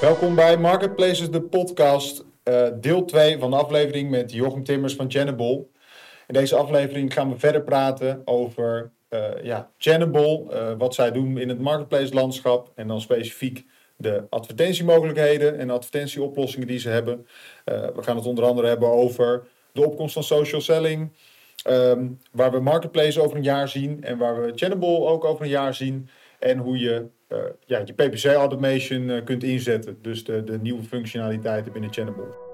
Welkom bij Marketplaces, de podcast, uh, deel 2 van de aflevering met Jochem Timmers van Channable. In deze aflevering gaan we verder praten over uh, ja, Channable, uh, wat zij doen in het marketplace landschap en dan specifiek de advertentiemogelijkheden en advertentieoplossingen die ze hebben. we gaan het onder andere hebben over de opkomst van social selling, um, waar we Marketplace over een jaar zien en waar we Channable ook over een jaar zien. En hoe je ja, je PPC automation uh, kunt inzetten. Dus de, de nieuwe functionaliteiten binnen Channable.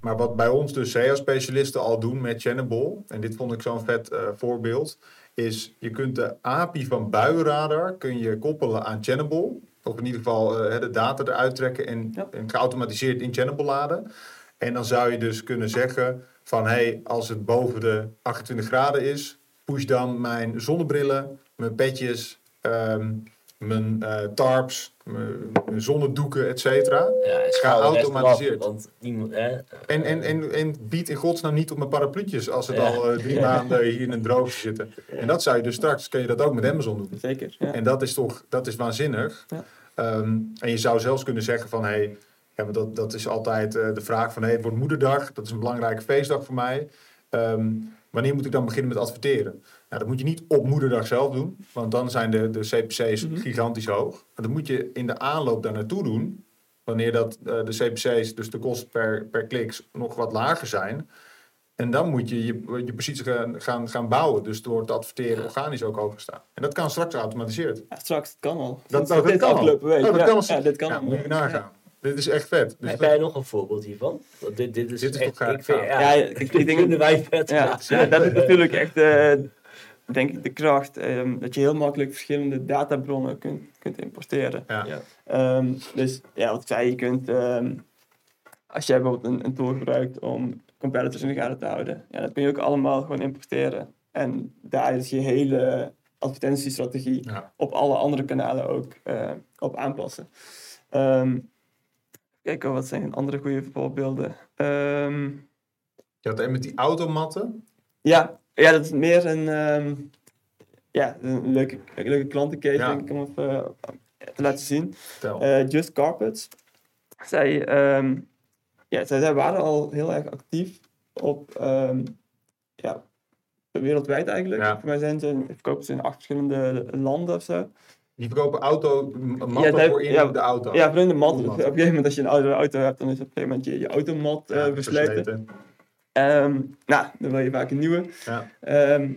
Maar wat bij ons dus SEO-specialisten al doen met Channable, en dit vond ik zo'n vet uh, voorbeeld, is je kunt de API van Buienradar kun je koppelen aan Channable. Of in ieder geval de data eruit trekken en, ja. en geautomatiseerd in Channable laden. En dan zou je dus kunnen zeggen van hey, als het boven de 28 graden is, push dan mijn zonnebrillen, mijn petjes, um, mijn uh, tarps, mijn, mijn zonnedoeken, et cetera. Ja, geautomatiseerd. Want? En, en, en, en bied in godsnaam niet op mijn parapluutjes als het ja. al uh, drie maanden hier in een droogje zitten. En dat zou je dus straks, kun je dat ook met Amazon doen. Zeker. Ja. En dat is toch, dat is waanzinnig. Ja. Um, en je zou zelfs kunnen zeggen van, hey, ja, maar dat, dat is altijd uh, de vraag van, hey, het wordt moederdag, dat is een belangrijke feestdag voor mij. Um, wanneer moet ik dan beginnen met adverteren? Nou, dat moet je niet op moederdag zelf doen, want dan zijn de, de CPC's mm -hmm. gigantisch hoog. Maar dat moet je in de aanloop daar naartoe doen, wanneer dat, uh, de CPC's, dus de kosten per, per klik, nog wat lager zijn. En dan moet je je, je positie gaan, gaan, gaan bouwen. Dus door te adverteren organisch ook hoger staan. En dat kan straks geautomatiseerd. Ja, straks, het kan al. Dat, dat, dat kan al. Week. Oh, dat ja, kan al. Ja, dit kan ja, al. moet je nagaan. Dit is echt vet. Dus Heb jij nog een voorbeeld hiervan? Dit, dit is, dit is echt, toch ik vind, ja, Ja, ik, ik denk wij vet. Ja, ja, dat is natuurlijk echt, uh, denk ik, de kracht. Um, dat je heel makkelijk verschillende databronnen kunt, kunt importeren. Ja. Ja. Um, dus ja, wat ik zei, je kunt, um, als jij bijvoorbeeld een, een tool gebruikt om competitors in de gaten te houden, ja, dat kun je ook allemaal gewoon importeren. En daar is je hele advertentiestrategie Ja. op alle andere kanalen ook uh, op aanpassen. Um, kijken, wat zijn andere goede voorbeelden? Um, Je had een met die automatten. ja, ja, dat is meer een, um, ja, een leuke, een leuke klantencase, Ja. denk ik, om even uh, te laten zien. Uh, Just Carpets. Zij, um, ja, zij, zij waren al heel erg actief op, um, ja, wereldwijd eigenlijk. Ja. Voor mij zijn ze, verkopen ze in acht verschillende landen of zo. Die verkopen auto, matten Ja, voor in ja, de auto. Ja, voor in de mat. Op een gegeven moment als je een oudere auto hebt, dan is op een gegeven moment je, je automat uh, Ja, versleten. versleten. Ehm, nou, dan wil je vaak een nieuwe. Ja. Ehm,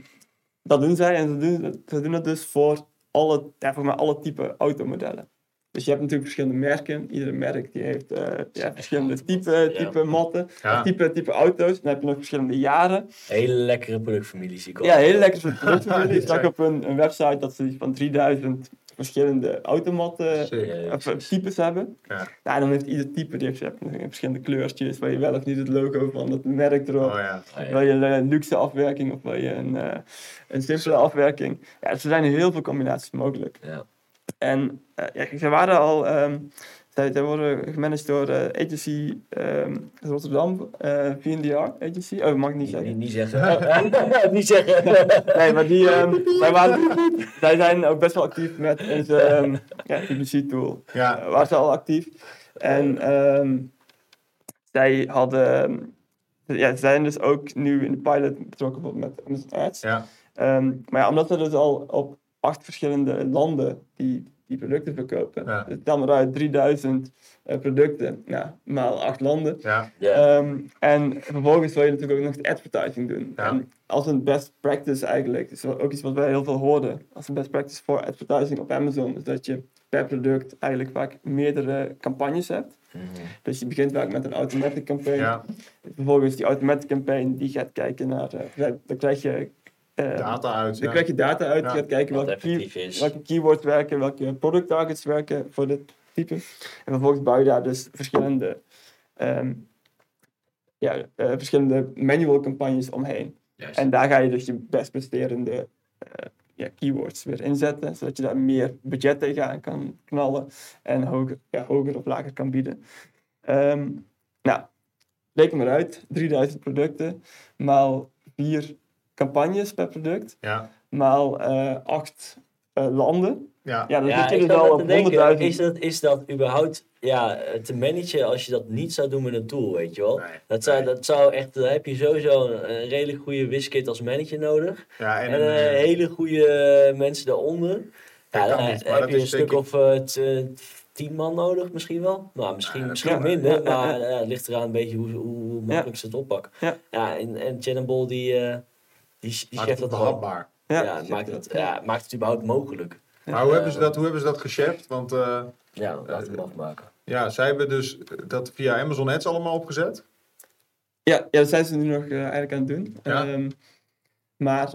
dat doen zij en ze doen, ze doen dat dus voor alle, ja, voor mij alle type automodellen. Dus je hebt natuurlijk verschillende merken. Iedere merk die heeft eh, ja, verschillende type, type matten, Ja. type, type auto's. Dan heb je nog verschillende jaren. Hele lekkere productfamilie zie ik al. Ja, hele lekkere producten. Ik zag op een, een website dat ze van 3000 verschillende automatten eh, types hebben. Ja. Ja, en dan heeft ieder type die heeft, je hebt nog verschillende kleurtjes waar je wel of niet het logo van het merk erop. Oh ja. Ja. Wil je een luxe afwerking of wil je een, eh, een simpele afwerking? Ja, dus er zijn heel veel combinaties mogelijk. Ja. En eh, ja, ze waren al, ehm zij, zij worden gemanaged door eh, agency ehm, Rotterdam, eh VNDR agency. Oh, mag ik niet Niet, zeggen. niet, niet zeggen. niet zeggen. Nee, maar die, ehm, zij, waren, zij zijn ook best wel actief met onze ehm ja, publicity tool. Ja. Uh, waren ze al actief. En ehm, zij hadden, ja, zijn dus ook nu in de pilot betrokken met Amazon Ads. Ja. Ehm, maar ja, omdat we dus al op acht verschillende landen die, die producten verkopen. Ja. Dus dan maar uit 3000 eh, producten, ja, maal acht landen. Ja. Ehm, en vervolgens wil je natuurlijk ook nog de advertising doen. Ja. En als een best practice eigenlijk, is ook iets wat wij heel veel hoorden, als een best practice voor advertising op Amazon, is dat je per product eigenlijk vaak meerdere campagnes hebt. Mhm. Dus je begint vaak met een automatic campaign. Ja. Vervolgens die automatic campaign, die gaat kijken naar, eh, dan krijg je... eh, Data uit. dan Ja. krijg je data uit, Ja. je gaat kijken welke, key- welke keywords werken, welke product targets werken voor dit type. En vervolgens bouw je daar dus verschillende, ehm, ja, eh, verschillende manual campagnes omheen. Juist. En daar ga je dus je best presterende eh, ja, keywords weer inzetten, zodat je daar meer budget tegenaan kan knallen en hoger, ja, hoger of lager kan bieden. Ehm, nou, reken maar uit, 3000 producten, maal vier campagnes per product, Ja. maal eh, acht eh, landen. Ja. Ja, dan Ja, zit je dus al op te denken, 100.000. is dat, is dat überhaupt ja, te managen als je dat niet zou doen met een tool, weet je wel? Nee, dat, zou, nee. dat zou echt, dan heb je sowieso een, een redelijk goede WizKit als manager nodig. Ja, en, En, een, eh, hele goede mensen daaronder. Ja, dan niet, heb je een stuk ik- of t- tien man nodig, misschien wel. Nou, misschien, Ja, misschien ja. minder, Ja, maar ja. het ligt eraan een beetje hoe, hoe, hoe makkelijk ze het oppakken. Ja. Ja, en, en Cannonball die, eh die, die maakt het dat behapbaar. Ja, Ja, maakt, het, ja, maakt het überhaupt mogelijk. Maar hoe hebben ze dat, hoe hebben ze dat gecheft? Want eh, Ja, laten we hem afmaken. ja, zij hebben dus dat via Amazon Ads allemaal opgezet. Ja, ja, dat zijn ze nu nog eh, eigenlijk aan het doen. Ja. Ehm, maar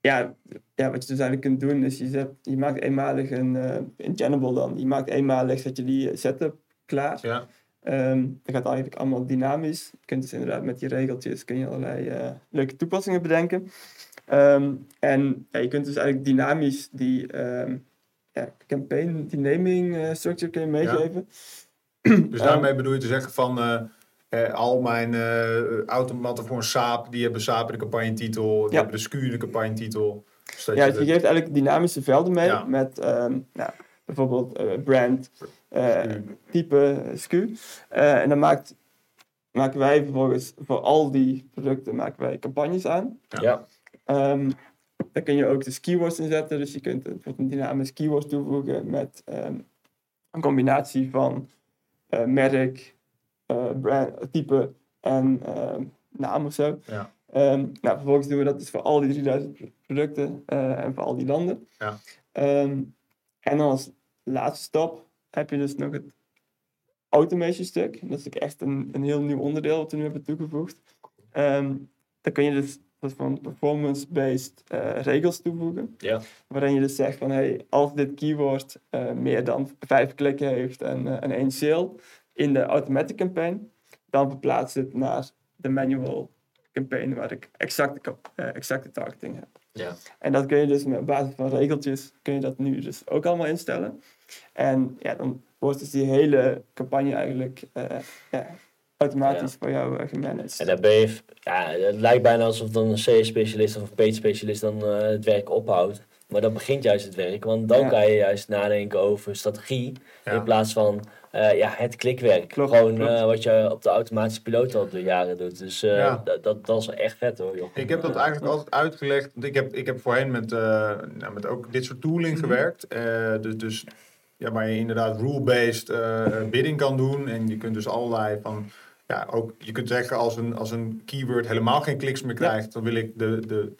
ja, ja, wat je dus eigenlijk kunt doen is, je, zet, je maakt eenmalig een, eh een dan. Je maakt eenmalig, zet je die setup klaar. Ja. Dat gaat eigenlijk allemaal dynamisch. Je kunt dus inderdaad met die regeltjes kun je allerlei eh, leuke toepassingen bedenken. Ehm, en ja, je kunt dus eigenlijk dynamisch die ehm, ja, campaign, die naming eh, structure kun je meegeven. Dus daarmee bedoel je te zeggen van eh, eh, al mijn automaten voor een saap, die hebben saap in de campagnetitel, die hebben de SKU in de campagnetitel. Dus Ja, je dus je geeft eigenlijk dynamische velden mee met nou, bijvoorbeeld eh, brand, eh, type, SKU. Eh, en dan maakt, maken wij vervolgens voor al die producten maken wij campagnes aan. Ja. Ehm, daar kun je ook dus keywords inzetten. Dus je kunt bijvoorbeeld een dynamisch keywords toevoegen met ehm, een combinatie van eh, merk, eh, brand, type en ehm, naam of zo. Ja. Ehm, nou, vervolgens doen we dat dus voor al die 3000 pro- producten eh, en voor al die landen. Ja. Ehm, en dan als laatste stap heb je dus nog het automation stuk. Dat is echt een, een heel nieuw onderdeel wat we nu hebben toegevoegd. Ehm dan kun je dus van performance-based eh, regels toevoegen. Ja. Waarin je dus zegt van hey, als dit keyword eh, meer dan vijf klikken heeft en, en één sale in de automatic campaign, dan verplaats het naar de manual campaign waar ik exacte targeting heb. Ja. En dat kun je dus met basis van regeltjes, kun je dat nu dus ook allemaal instellen. En ja, dan wordt dus die hele campagne eigenlijk eh, ja, automatisch Ja. voor jou eh, gemanaged. En dan ben je, ja, het lijkt bijna alsof dan een CS-specialist of een page-specialist dan eh, het werk ophoudt. Maar dan begint juist het werk, want dan Ja. kan je juist nadenken over strategie. Ja. In plaats van eh, ja, het klikwerk. Klopt, Gewoon klopt. eh, wat je op de automatische piloot al door jaren doet. Dus eh, Ja. dat, dat, is echt vet hoor, joh. Ik heb dat eigenlijk altijd uitgelegd. Want ik heb, ik heb voorheen met, eh, nou, met ook dit soort tooling Mhm. gewerkt. Eh, dus, dus ja, waar je inderdaad rule-based eh, bidding kan doen. En je kunt dus allerlei van. Ja, ook, je kunt zeggen als een, als een keyword helemaal geen kliks meer krijgt, dan wil ik de, de,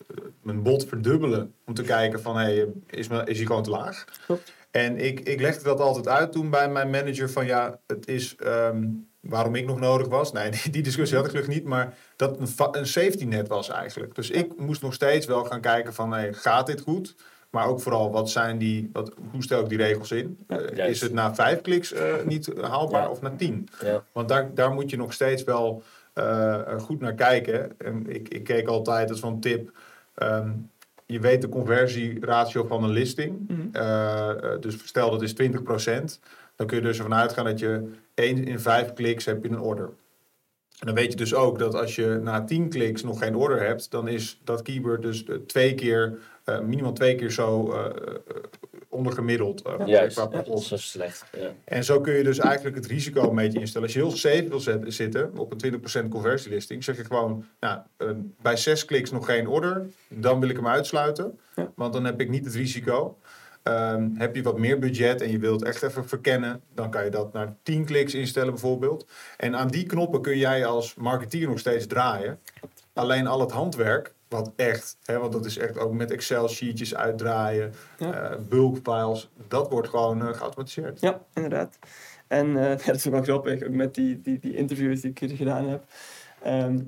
mijn bot verdubbelen. Om te kijken van, hey, is, mijn- is hij gewoon te laag? Klopt. En ik, ik legde dat altijd uit toen bij mijn manager van ja, het is ehm, waarom ik nog nodig was. Nee, die, discussie had ik gelukkig niet, maar dat een, een safety net was eigenlijk. Dus ik moest nog steeds wel gaan kijken van hey, gaat dit goed? Maar ook vooral, wat zijn die, wat, hoe stel ik die regels in? Eh, is het na vijf kliks eh, niet haalbaar Ja. of na tien? Ja. Want daar, daar moet je nog steeds wel eh, goed naar kijken. En ik, ik keek altijd, dat is wel een tip. ehm, je weet de conversieratio van een listing. Mhm. Eh, eh, dus stel dat is 20%. Dan kun je dus ervan uitgaan dat je 1 in 5 kliks heb je een order. En dan weet je dus ook dat als je na 10 kliks nog geen order hebt, dan is dat keyword dus eh, twee keer, eh, minimaal twee keer zo eh, eh, ondergemiddeld. Juist, qua ja, dat is zo slecht. Ja. En zo kun je dus eigenlijk het risico een beetje instellen. Als je heel safe wil zitten op een 20% conversielisting, zeg je gewoon, nou, eh, bij 6 kliks nog geen order, dan wil ik hem uitsluiten. Ja. Want dan heb ik niet het risico. Ehm, heb je wat meer budget en je wilt echt even verkennen, dan kan je dat naar 10 kliks instellen bijvoorbeeld. En aan die knoppen kun jij als marketeer nog steeds draaien. Alleen al het handwerk, wat echt, hè, want dat is echt ook met Excel-sheetjes uitdraaien, Ja. eh, bulk files, dat wordt gewoon eh, geautomatiseerd. Ja, inderdaad. En ja, dat is wel grappig, ook met die, die, die interviews die ik hier gedaan heb. Ehm,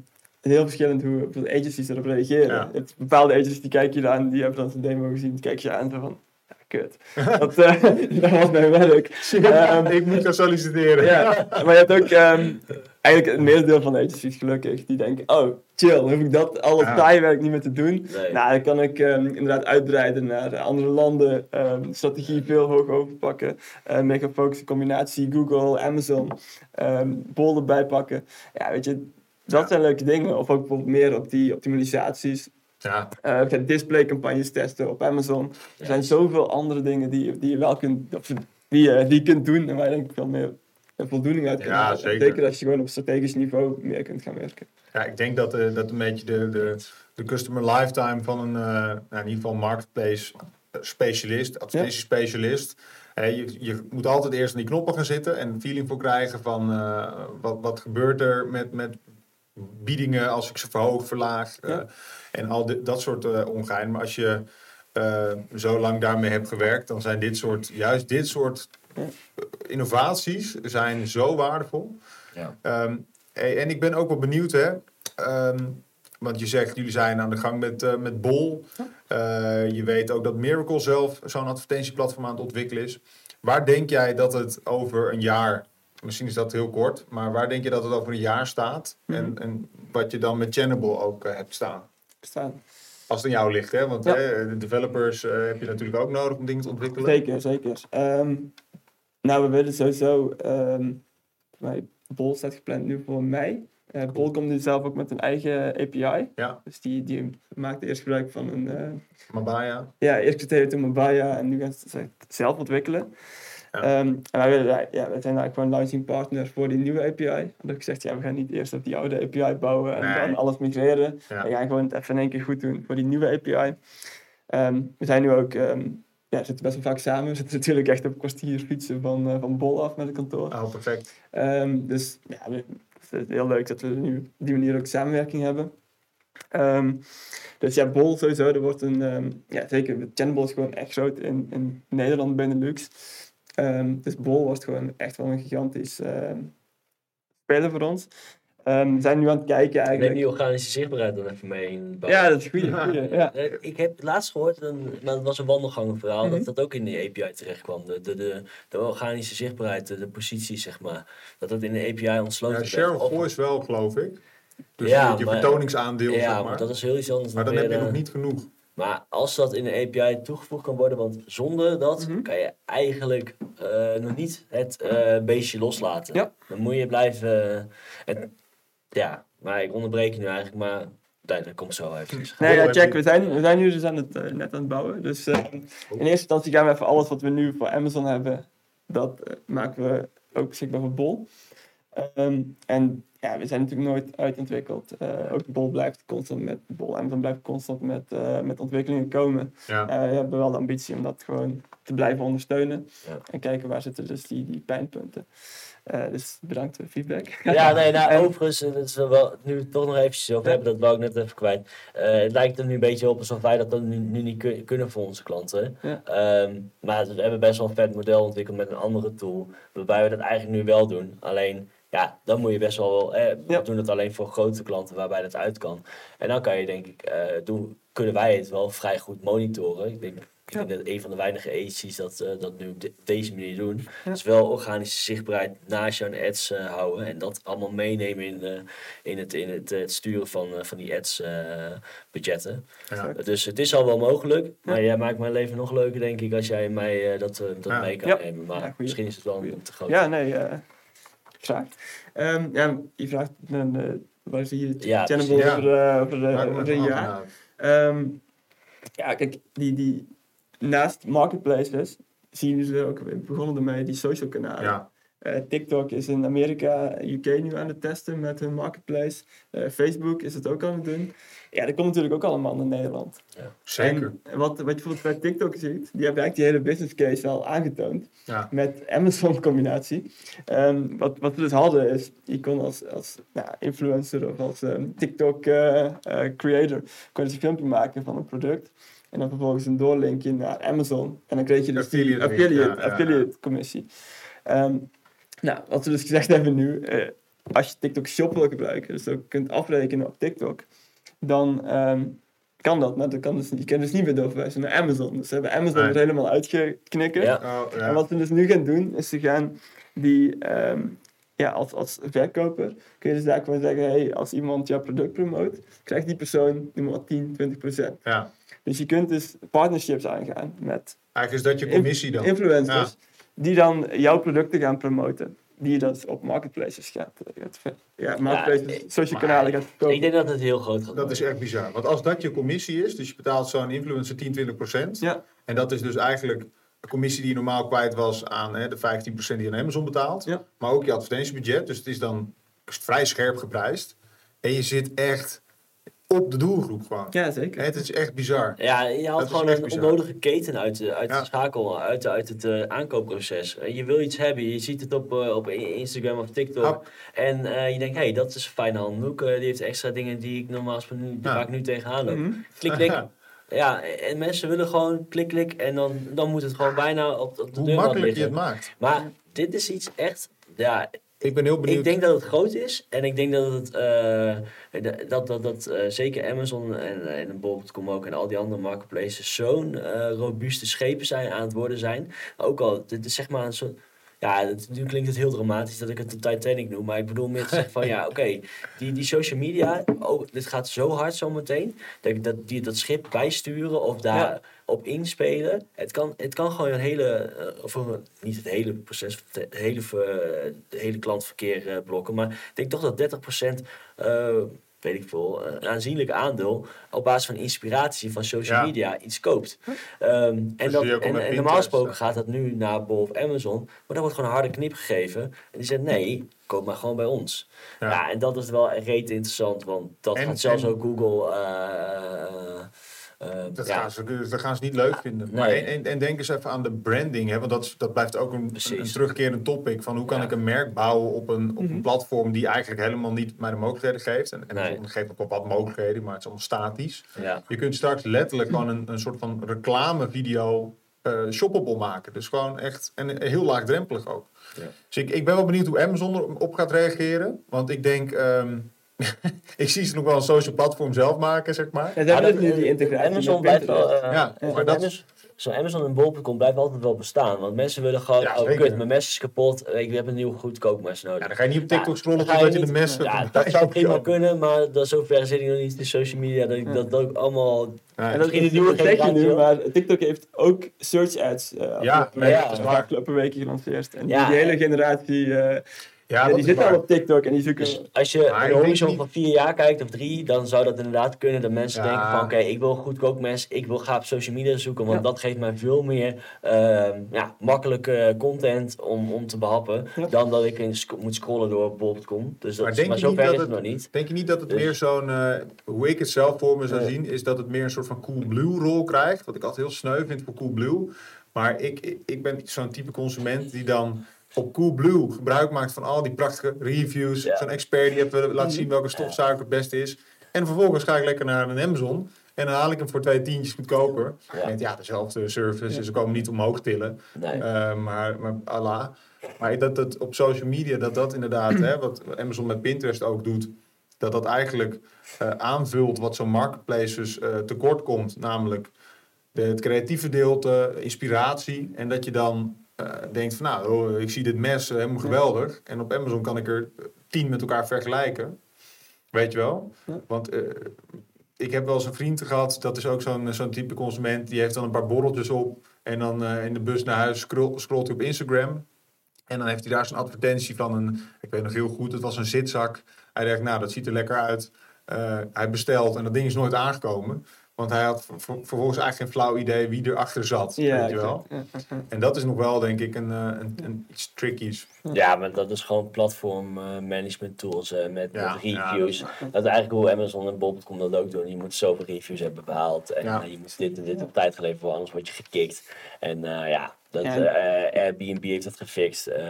heel verschillend hoe agencies erop reageren. Ja. Hebt bepaalde agencies die kijken je aan, die hebben dan zijn demo gezien, die kijken je aan van, kut. dat, eh, dat was mijn werk. Ehm, ik moet gaan solliciteren. ja, maar je hebt ook ehm, eigenlijk het merendeel van de agencies gelukkig, die denken, oh, chill, hoef ik dat al het Ja. taai werk niet meer te doen. Nee. Nou, dan kan ik ehm, inderdaad uitbreiden naar andere landen, ehm, strategie veel hoger overpakken, eh meer gaan focussen, combinatie Google, Amazon, ehm Bol erbij pakken. Ja, weet je, dat Ja. zijn leuke dingen. Of ook bijvoorbeeld meer op die optimalisaties Ja, gaan displaycampagnes testen op Amazon. Er zijn zoveel andere dingen die, die je wel kunt, of die, die kunt doen en waar je denk ik veel meer voldoening uit kunt Ja, halen. zeker. Zeker als je gewoon op strategisch niveau meer kunt gaan werken. ja ik denk dat, eh, dat een beetje de, de, de customer lifetime van een, eh, nou, in ieder geval marketplace specialist, advertentiespecialist. Eh, je, je moet altijd eerst aan die knoppen gaan zitten en een feeling voor krijgen van wat, wat gebeurt er met, met biedingen als ik ze verhoog, verlaag eh, en al dit, dat soort eh ongein. Maar als je eh, zo lang daarmee hebt gewerkt, dan zijn dit soort, juist dit soort Ja. innovaties zijn zo waardevol. Ja. Ehm, hey, en ik ben ook wel benieuwd, hè. Ehm, want je zegt, jullie zijn aan de gang met, eh, met Bol. Eh, je weet ook dat Miracle zelf zo'n advertentieplatform aan het ontwikkelen is. Waar denk jij dat het over een jaar, misschien is dat heel kort, maar waar denk je dat het over een jaar staat? en, en wat je dan met Channable ook eh, hebt staan? Staan. Als het aan jou ligt, hè? Want Ja. hè, de developers eh, heb je natuurlijk ook nodig om dingen te ontwikkelen. Zeker, zeker. Ehm, nou, we willen sowieso. ehm mij, Bol staat gepland nu voor mei. Eh Bol komt nu zelf ook met een eigen API. Ja, Dus die, die maakte eerst gebruik van een. Mabaya. ja, eerst criterium toen Mabaya en nu gaan ze het zelf ontwikkelen. Ja. Ehm, en wij, willen, ja, wij zijn eigenlijk gewoon launching partner voor die nieuwe API. Had ik gezegd, ja, we gaan niet eerst op die oude API bouwen en Nee. dan alles migreren. Ja. We gaan gewoon het even in één keer goed doen voor die nieuwe API. Ehm, we zijn nu ook, ehm, ja, we zitten best wel vaak samen. We zitten natuurlijk echt op een kwartier fietsen van, eh, van Bol af met het kantoor. Oh, perfect. Dus ja, we- het is heel leuk dat we nu op die manier ook samenwerking hebben. Dus ja, Bol sowieso, er wordt een, ja zeker, Channel is gewoon echt groot in, in Nederland, Benelux. Ehm dus Bol wordt gewoon echt wel een gigantisch ehm, speler voor ons. Ehm, we zijn nu aan het kijken Neem eigenlijk. die organische zichtbaarheid dan even mee in. Ja, dat is goed. Ja. Eh, Ik heb het laatst gehoord, een, maar dat was een wandelgangenverhaal, Mhm. dat dat ook in de API terecht kwam. De, de, de, de organische zichtbaarheid, de, de positie, zeg maar. Dat dat in de API ontsloten Ja, werd. share of Of- voice wel, geloof ik. Dus Ja, je, je maar- vertoningsaandeel, Ja, zeg maar. maar. dat is heel iets anders Maar dan weer, heb je eh, nog niet genoeg. Maar als dat in de API toegevoegd kan worden, want zonder dat Mhm. kan je eigenlijk eh, nog niet het eh, beestje loslaten. Ja. Dan moet je blijven. eh, het- ja, maar ik onderbreek je nu eigenlijk, maar nee, dat komt zo even. Nee, ja, check. We zijn, we zijn nu dus aan het, net aan het bouwen. Dus eh, in eerste instantie gaan we even alles wat we nu voor Amazon hebben, dat maken we ook beschikbaar voor Bol. Ehm, en ja, we zijn natuurlijk nooit uitontwikkeld. Eh ook Bol blijft constant met Bol. Amazon blijft constant met, eh, met ontwikkelingen komen. Ja. Eh, we hebben wel de ambitie om dat gewoon te blijven ondersteunen. Ja. En kijken waar zitten dus die, die pijnpunten. Dus bedankt voor de feedback. Ja, nee, nou, En- overigens, dat is wel, nu toch nog eventjes over hebben, dat wou ik net even kwijt. Het lijkt er nu een beetje op alsof wij dat dan nu, nu niet kun- kunnen voor onze klanten. Ja. Ehm, maar we hebben best wel een vet model ontwikkeld met een andere tool, waarbij we dat eigenlijk nu wel doen. Alleen, ja, dan moet je best wel, eh, we Ja. doen het alleen voor grote klanten waarbij dat uit kan. En dan kan je denk ik, eh, doen, kunnen wij het wel vrij goed monitoren. Ik denk, ik denk dat een van de weinige agencies dat, eh, dat nu op de- deze manier doen. Dus wel organische zichtbaarheid naast jouw ads eh, houden en dat allemaal meenemen in, eh, in, het, in het, het sturen van, eh, van die ads eh, budgetten. Ja. Dus het is al wel mogelijk, maar jij maakt mijn leven nog leuker denk ik als jij mij eh, dat, dat Ja. mee kan Ja. nemen. Maar misschien is het wel een te groot. Ja, nee, eh, graag. Ehm, ja, je vraagt dan, eh waar zie je het Ja, over, eh, over, me over een even jaar? Ehm, ja, kijk, die, die, naast marketplaces zien we ook, begonnen ermee, die social kanalen. Ja, TikTok is in Amerika, UK nu aan het testen met hun marketplace. Eh, Facebook is het ook aan het doen. Ja, dat komt natuurlijk ook allemaal naar Nederland. zeker. En wat, wat je bijvoorbeeld bij TikTok ziet, die hebben eigenlijk die hele business case al aangetoond Ja. met Amazon combinatie. Ehm, wat, wat we dus hadden is, je kon als, als nou, influencer of als ehm, TikTok eh, eh, creator, kon je dus een filmpje maken van een product. En dan vervolgens een doorlinkje naar Amazon. En dan kreeg je dus die Affiliate link, affiliate, ja, ja, affiliate commissie. Ehm, nou, wat we dus gezegd hebben nu, eh, als je TikTok Shop wil gebruiken, dus ook kunt afrekenen op TikTok, dan ehm, kan dat. Maar dat kan dus, je kan dus niet meer doorverwijzen naar Amazon. Dus we hebben Amazon Nee. er helemaal uitgeknikken. Ja. Oh, ja. En wat we dus nu gaan doen, is ze gaan die, ehm, ja, als, als verkoper, kun je dus daar gewoon zeggen, hey, als iemand jouw product promoot, krijgt die persoon, noem maar 10, 20 procent. ja. Dus je kunt dus partnerships aangaan met Eigenlijk is dat je commissie dan. influencers, die dan jouw producten gaan promoten. die je dat op marketplaces gaat, eh, gaat ja, marketplaces, social maar kanalen gaat verkopen. Ik denk dat het heel groot gaat Dat is echt bizar. Want als dat je commissie is, dus je betaalt zo'n influencer 10, 20 procent. Ja. En dat is dus eigenlijk een commissie die je normaal kwijt was aan hè, de 15 procent die je aan Amazon betaalt. Ja. Maar ook je advertentiebudget. Dus het is dan vrij scherp geprijsd. En je zit echt op de doelgroep gewoon. ja, zeker. Het is echt bizar. Ja, je haalt gewoon een bizar. onnodige keten uit, de, uit Ja. de schakel, uit, uit het eh, aankoopproces. Eh, Je wil iets hebben, je ziet het op, eh, op Instagram of TikTok. Hap. En eh, je denkt, hé, hey, dat is een fijne handdoek. die heeft extra dingen die ik normaal gesproken nu, Ja. waar ik nu tegenaan loop. Mhm. Klik, klik. Ja, en mensen willen gewoon klik, klik. En dan, dan moet het gewoon bijna op, op de Hoe deur makkelijk je het maakt. Maar dit is iets echt... Ja, Ik ben heel benieuwd. ik denk dat het groot is. En ik denk dat het... eh, dat dat, dat eh, zeker Amazon en, en Bol.com ook en al die andere marketplaces zo'n eh, robuuste schepen zijn aan het worden zijn. Ook al, dit is zeg maar een soort... Ja, het, nu klinkt het heel dramatisch dat ik het de Titanic noem. Maar ik bedoel meer te zeggen van ja, oké. die, die social media, oh, dit gaat zo hard zometeen. Dat, dat die dat schip bijsturen of daar Ja. op inspelen. Het kan, het kan gewoon een hele, eh, of een- niet het hele proces, het hele, de hele klantverkeer eh, blokken. Maar ik denk toch dat 30% eh weet ik veel, een aanzienlijk aandeel op basis van inspiratie van social Ja. media iets koopt. Ehm, en, Dus dat, en, normaal gesproken eh. gaat dat nu naar Bol of Amazon, maar daar wordt gewoon een harde knip gegeven. En die zegt nee, koop maar gewoon bij ons. Ja. Ja, en dat is wel reet interessant, want dat En- gaat zelfs en- ook Google... eh, eh, Dat, ja, gaan ze, dus dat gaan ze niet leuk vinden. Maar en, en, en denk eens even aan de branding. Hè? Want dat, dat blijft ook een, een terugkerend topic. Van hoe kan Ja. ik een merk bouwen op een, op Mhm. een platform die eigenlijk helemaal niet mij de mogelijkheden geeft. En, en Nee. Geeft ook wel wat mogelijkheden, maar het is allemaal statisch. ja. Je kunt straks letterlijk gewoon een, een soort van reclamevideo eh shoppable maken. Dus gewoon echt, en heel laagdrempelig ook. Ja. Dus ik, ik ben wel benieuwd hoe Amazon erop gaat reageren. Want ik denk, ehm, ik zie ze nog wel een social platform zelf maken, zeg maar. Ja, ze hebben Ja, dus nu die integratie Amazon blijft wel... Eh, Ja, eh, maar dat- Amazon, zo Amazon en Bol.com blijven altijd wel bestaan. Want mensen willen gewoon, Ja, oh kut, mijn mes is kapot. eh, Ik heb een nieuw goedkoop mes nodig. Ja, dan ga je niet op TikTok Ja, scrollen dan ga je totdat je de niet- mes Ja, dat zou prima kunnen, maar dat, zover zit ik nog niet in social media. Dat ik dat ook allemaal... En dat, Misschien de nieuwe je generatie nu, maar TikTok heeft ook search ads uh, Ja, ja, dat is een waar. afgelopen weken gelanceerd. En Ja, die hele en- generatie, eh, Ja, die is zit al op TikTok en die zoeken... Dus als je Maar een horizon niet- van vier jaar kijkt of drie, dan zou dat inderdaad kunnen dat mensen Ja. denken van oké, ik wil goedkoop mes, ik wil gaan op social media zoeken, want Ja. dat geeft mij veel meer ehm, ja, makkelijke content om, om te behappen Ja. dan dat ik in sc- moet scrollen door bol.com. Dus dat Maar is, denk maar je niet zover dat is het het- nog niet. Denk je niet dat het Dus- meer zo'n, eh, hoe ik het zelf voor me zou zien, is dat het meer een soort van Coolblue rol krijgt. Wat ik altijd heel sneu vind voor Coolblue. Maar ik, ik, ik ben zo'n type consument die dan op Coolblue gebruik maakt van al die prachtige reviews. Ja. Zo'n expert die even laat zien welke stofzuiger het beste is. En vervolgens ga ik lekker naar een Amazon. En dan haal ik hem voor twee tientjes goedkoper. Ja. Met ja, dezelfde service. Ze komen niet omhoog tillen. Nee. Eh, maar, maar Allah. Maar dat het op social media, dat dat inderdaad, hè, wat Amazon met Pinterest ook doet, dat dat eigenlijk eh, aanvult wat zo'n marketplaces eh, tekort komt. Namelijk de, het creatieve gedeelte, inspiratie. En dat je dan eh, denkt van nou, oh, ik zie dit mes eh, helemaal geweldig. En op Amazon kan ik er tien met elkaar vergelijken. Weet je wel? Ja. Want eh, ik heb wel eens een vriend gehad, dat is ook zo'n zo'n type consument. Die heeft dan een paar borreltjes op. En dan in de bus naar huis scroll, scrolt hij op Instagram. En dan heeft hij daar zo'n advertentie van een, ik weet nog heel goed, het was een zitzak. Hij dacht, nou dat ziet er lekker uit. Hij bestelt en dat ding is nooit aangekomen. Want hij had ver- ver- vervolgens eigenlijk geen flauw idee wie erachter zat. ja, weet je wel? Ja. En dat is nog wel, denk ik, een, eh, een, een iets trickies. Ja, maar dat is gewoon platform eh, management tools eh, met, Ja, met ja, reviews. dat is eigenlijk hoe Amazon en Bol.com dat ook doen. Je moet zoveel reviews hebben behaald. En Ja. je moet dit en dit op tijd geleverd worden, anders word je gekikt. En eh, ja, dat, Ja. eh, Airbnb heeft dat gefixt. Eh,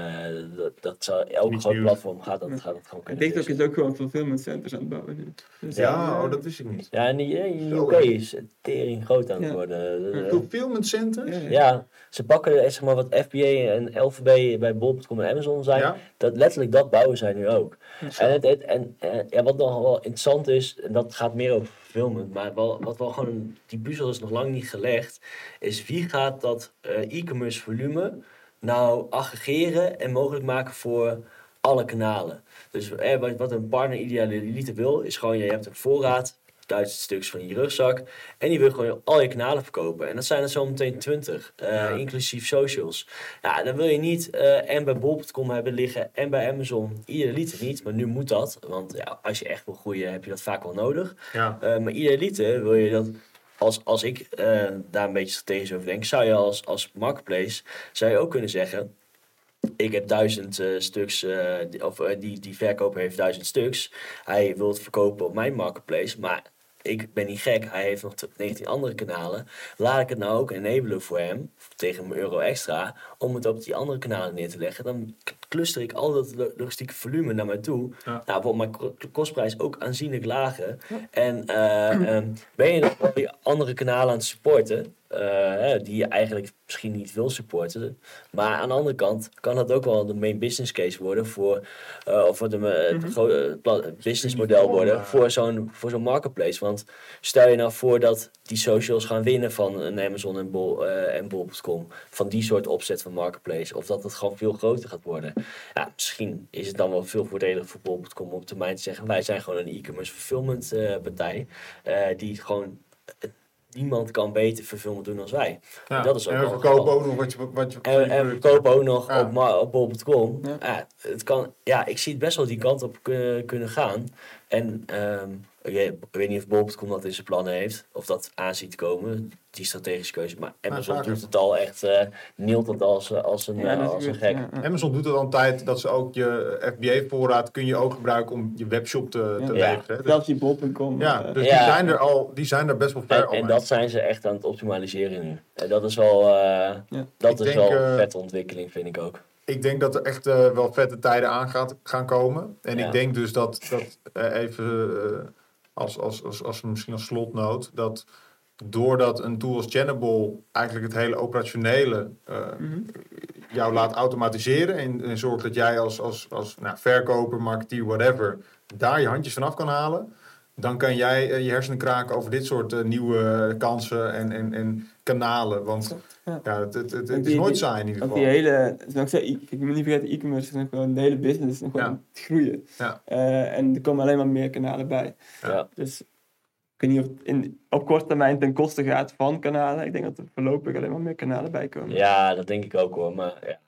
dat, dat zal, elk groot nieuws. platform gaat dat, gaat dat gewoon En kunnen TikTok fixen. is ook gewoon fulfillment centers aan het bouwen nu. Dus, Ja, oh, dat wist ik niet. Ja, en die, eh, UK is tering groot aan het Ja. worden. Fulfillment centers? ja, ja. ja, ze pakken zeg maar wat FBA en LVB bij Bol.com en Amazon zijn. Ja. Dat, letterlijk dat bouwen zij nu ook. En, het, het- en ja, wat nog wel interessant is, en dat gaat meer over maar wat wel gewoon, die puzzel is nog lang niet gelegd, is wie gaat dat eh, e-commerce volume nou aggregeren en mogelijk maken voor alle kanalen. Dus eh, wat, wat een partner idealiter wil, is gewoon, je hebt een voorraad duizend stuks van je rugzak. En die wil gewoon al je kanalen verkopen. En dat zijn er zometeen 20, uh, Ja. inclusief socials. Ja, dan wil je niet eh, en bij bol.com hebben liggen en bij Amazon. Ieder liter niet, maar nu moet dat. Want ja, als je echt wil groeien, heb je dat vaak wel nodig. Ja. Eh, maar ieder liter wil je dat. Als, als ik eh, daar een beetje strategisch over denk, zou je als, als marketplace zou je ook kunnen zeggen. Ik heb duizend eh, stuks, eh, die- of eh, die, die verkoper heeft duizend stuks. Hij wil het verkopen op mijn marketplace, maar ik ben niet gek. Hij heeft nog t- 19 andere kanalen. Laat ik het nou ook enabelen voor hem, tegen een euro extra, om het op die andere kanalen neer te leggen. Dan cluster ik al dat lo- logistieke volume naar mij toe. Ja. Nou, wordt mijn ko- kostprijs ook aanzienlijk lager. En eh, ehm, ben je nog wel die andere kanalen aan het supporten, eh, hè, die je eigenlijk misschien niet wil supporten. Maar aan de andere kant kan dat ook wel de main business case worden voor, eh, of voor de, eh, pla- businessmodel worden voor zo'n voor zo'n marketplace. Want stel je nou voor dat die socials gaan winnen van een Amazon en Bol eh, en Bol.com, van die soort opzet van marketplace, of dat het gewoon veel groter gaat worden. Ja, misschien is het dan wel veel voordeliger voor Bol.com om op termijn te zeggen, wij zijn gewoon een e-commerce fulfillment eh, partij, eh, die gewoon eh, niemand kan beter fulfillment doen als wij. Ja. Dat is ook en we verkopen ook nog wat je... Wat je En, en we kopen ook nog Ja. op, op bol.com. Ja. Ja. het kan, ja, ik zie het best wel die kant op kunnen, kunnen gaan. En ehm, ik weet- niet of bol.com dat in zijn plannen heeft. Of dat aan ziet komen, die strategische keuze. Maar Amazon doet het al echt, eh neelt het als, als een, Ja, eh, dat als een gek. Ja, ja. Amazon doet het al een tijd dat ze ook je FBA-voorraad kun je ook gebruiken om je webshop te, te Ja. leveren. Dus- Zelfs die bol.com. Ja, eh, dus Ja. Die, zijn er al, die zijn er best wel ver En, al en dat zijn ze echt aan het optimaliseren nu. En dat is wel, eh, Ja. dat Ik is denk, wel een vette ontwikkeling, vind ik ook. Ik denk dat er echt wel vette tijden aan gaat, gaan komen. En Ja. ik denk dus dat, dat even eh, als, als, als, als misschien als slotnoot, dat doordat een tool als Channable eigenlijk het hele operationele eh, Mhm. jou laat automatiseren en, en zorgt dat jij als, als, als nou, verkoper, marketeer, whatever, daar je handjes vanaf kan halen. Dan kan jij eh, je hersenen kraken over dit soort eh, nieuwe kansen en, en, en kanalen. Want Ja. ja, het, het, het, is die- nooit saai in ieder Want geval. die hele, zoals ik zei, ik moet niet vergeten, e-commerce is nog gewoon, de hele business nog gewoon Ja. aan het groeien. Ja. Eh, en er komen alleen maar meer kanalen bij. Dus ik weet niet of het in, op korte termijn ten koste gaat van kanalen. Ik denk dat er voorlopig alleen maar meer kanalen bij komen. Ja, dat denk ik ook hoor. Maar ja.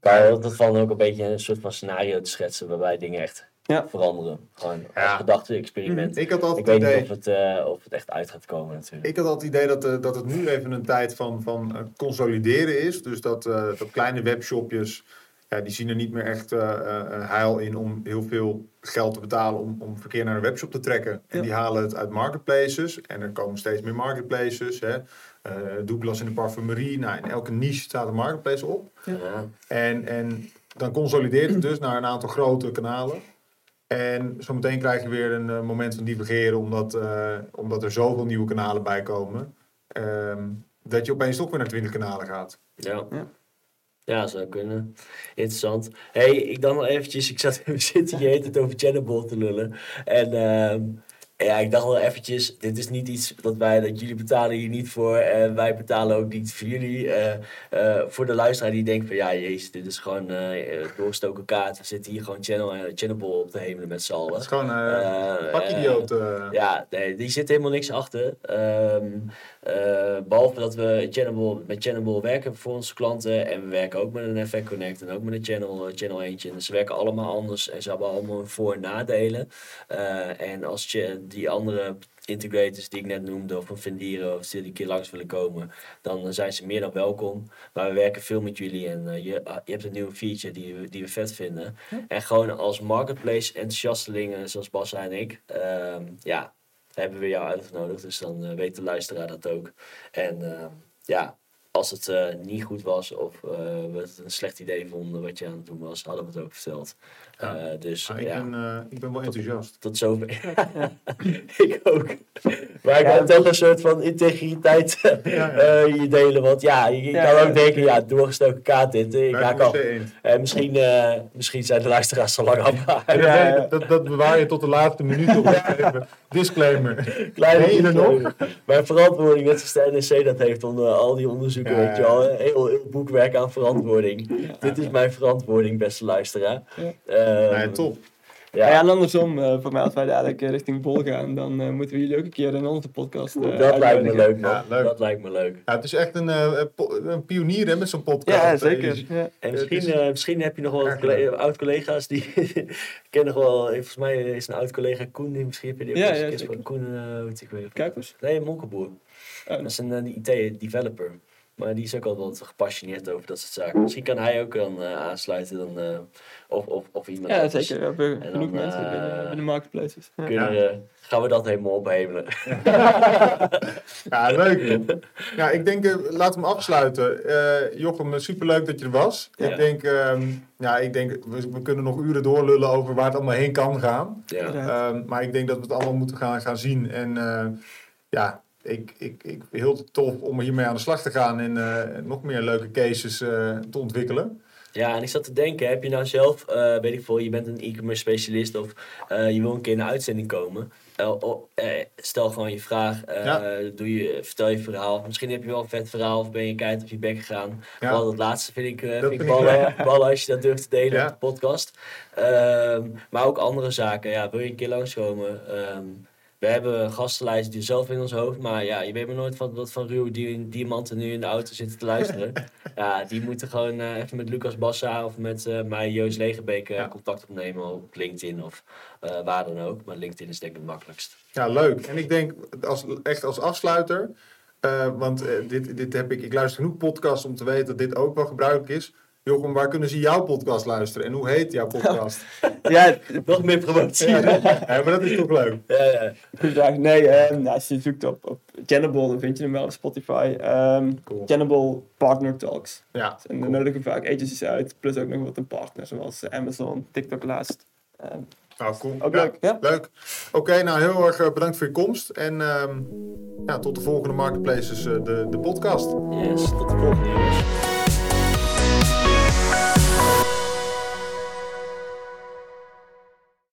Kan dat valt ook een beetje een soort van scenario te schetsen waarbij dingen echt Ja. veranderen. Gewoon als Ja. gedachte-experiment. Ik had altijd Ik weet het idee, niet of het, eh, of het echt uit gaat komen natuurlijk. ik had altijd het idee dat, eh, dat het nu even een tijd van, van eh, consolideren is. Dus dat, eh, dat kleine webshopjes, ja, die zien er niet meer echt eh, eh, heil in om heel veel geld te betalen om, om verkeer naar een webshop te trekken. En Ja. die halen het uit marketplaces. En er komen steeds meer marketplaces. Hè. Eh, Douglas in de parfumerie. Nou, in elke niche staat een marketplace op. Ja. En, en dan consolideert het dus naar een aantal grote kanalen. En zometeen krijg je weer een eh, moment van divergeren, omdat, eh, omdat er zoveel nieuwe kanalen bij komen. ehm, dat je opeens toch weer naar 20 kanalen gaat. Ja. Ja. Ja, zou kunnen. Interessant. hey, ik dan nog eventjes, ik zat we zitten hier heet het over Channable te lullen. En ehm, ja, ik dacht wel eventjes, dit is niet iets dat wij, dat jullie betalen hier niet voor. En wij betalen ook niet voor jullie. Eh, eh, voor de luisteraar die denkt van, ja jezus, dit is gewoon eh doorstoken kaart. We zitten hier gewoon channel, Channable op te hemelen met z'n allen. Dat is gewoon Eh, pakidioot. eh. Ja, nee, die zit helemaal niks achter. Ehm, eh, behalve dat we Channable, met Channable werken voor onze klanten. En we werken ook met een FA Connect en ook met een Channel, eh, channel Engine. Dus ze werken allemaal anders en ze hebben allemaal hun voor- en nadelen. Eh, en als cha- die andere integrators die ik net noemde, of een Vendiro, of die een keer langs willen komen, dan zijn ze meer dan welkom. Maar we werken veel met jullie en je, ah, je hebt een nieuwe feature die we, die we vet vinden. En gewoon als marketplace enthousiastelingen zoals Bas en ik, ehm, ja, hebben we jou uitgenodigd. Dus dan eh, weet de luisteraar dat ook. En ehm, ja, als het eh, niet goed was of eh, we het een slecht idee vonden wat je aan het doen was, hadden we het ook verteld. Ja. Eh, dus Maar ik, ja, ben, eh, ik ben wel enthousiast. tot zover. ik ook. Maar ik heb toch een soort van integriteit ja. eh, hier delen. Want ja, je, je Ja, kan ja. ook denken, ja, doorgestoken kaart dit. Ik af. En misschien, eh, misschien zijn de luisteraars al lang. En dat, Ja, ja. Dat, dat bewaar je tot de laatste minuut op. Disclaimer. Kleine je er nog? Mijn verantwoording, de NEC dat heeft onder al die onderzoeken, Ja, weet je wel. Heel, heel boekwerk aan verantwoording. Dit is mijn verantwoording, beste luisteraar. Ja. Nee, top. Ja. Ja, en andersom, eh, voor mij als wij dadelijk eh, richting Bol gaan, dan eh, moeten we jullie ook een keer in onze podcast dat lijkt me leuk, man. Ja, leuk. Dat lijkt me leuk. Ja, het is echt een, eh, een pionier hè, met zo'n podcast. Ja, zeker. Ja. En misschien, is- eh, misschien heb je nog wel collega- oud-collega's die... ik ken nog wel... Volgens mij is een oud-collega Koen, die misschien heb je die ook Ja, eens ja, een keer. Koen, hoe heet ik weer? Kuipers? Nee, Monkelboer. Oh, Dat is een IT-developer. Maar die is ook altijd wel gepassioneerd over dat soort zaken. Misschien kan hij ook dan eh, aansluiten. Dan, eh, of, of, of iemand ja, anders. zeker. We hebben En genoeg dan, mensen eh, binnen, binnen marketplaces. Ja. Kunnen, eh, gaan we dat helemaal ophemelen. Ja, leuk. Ja, ik denk, eh, laten we hem afsluiten. Eh Jochem, superleuk dat je er was. Ja. Ik denk, ehm, ja, ik denk we, we kunnen nog uren doorlullen over waar het allemaal heen kan gaan. Ehm, maar ik denk dat we het allemaal moeten gaan, gaan zien. En eh, ja, ik, ik, ik heel tof om hiermee aan de slag te gaan en eh, nog meer leuke cases eh, te ontwikkelen. Ja, en ik zat te denken, heb je nou zelf, eh, weet ik veel, je bent een e-commerce specialist of je wil een keer in de uitzending komen. Stel gewoon je vraag, Ja. doe je, vertel je verhaal. Misschien heb je wel een vet verhaal of ben je keihard op je bek gegaan. Ja. Vooral dat laatste vind ik, Dat vind ik ballen, ballen als je dat durft te delen Ja. op de podcast. Ehm, maar ook andere zaken, ja, wil je een keer langskomen? Ehm, we hebben een gastenlijst die zelf in ons hoofd, maar ja, je weet maar nooit wat, wat van ruwe di- diamanten nu in de auto zitten te luisteren. ja, die moeten gewoon eh, even met Lucas Bassa of met eh, mij, Joost Legerbeek, eh, Ja. contact opnemen op LinkedIn of waar dan ook. Maar LinkedIn is denk ik het makkelijkst. Ja, leuk. En ik denk als, echt als afsluiter, want dit, dit heb ik, ik luister genoeg podcasts om te weten dat dit ook wel gebruikelijk is. Jochem, waar kunnen ze jouw podcast luisteren en hoe heet jouw podcast? Ja, Nog meer promotie. ja, Ja, maar dat is toch leuk? ja. vraag. Nee, ehm, nou, als je zoekt op, op Jannable, dan vind je hem wel op Spotify. Ehm Cool. Jannable Partner Talks. Ja, En dan cool. nodigen vaak agencies uit, plus ook nog wat een partner, zoals Amazon, TikTok laatst. Ehm, Nou, cool. ook Ja, leuk, ja? Leuk. Oké, nou heel erg eh, bedankt voor je komst. En ehm, ja, tot de volgende Marketplaces, eh, de, de podcast. Yes, tot de volgende.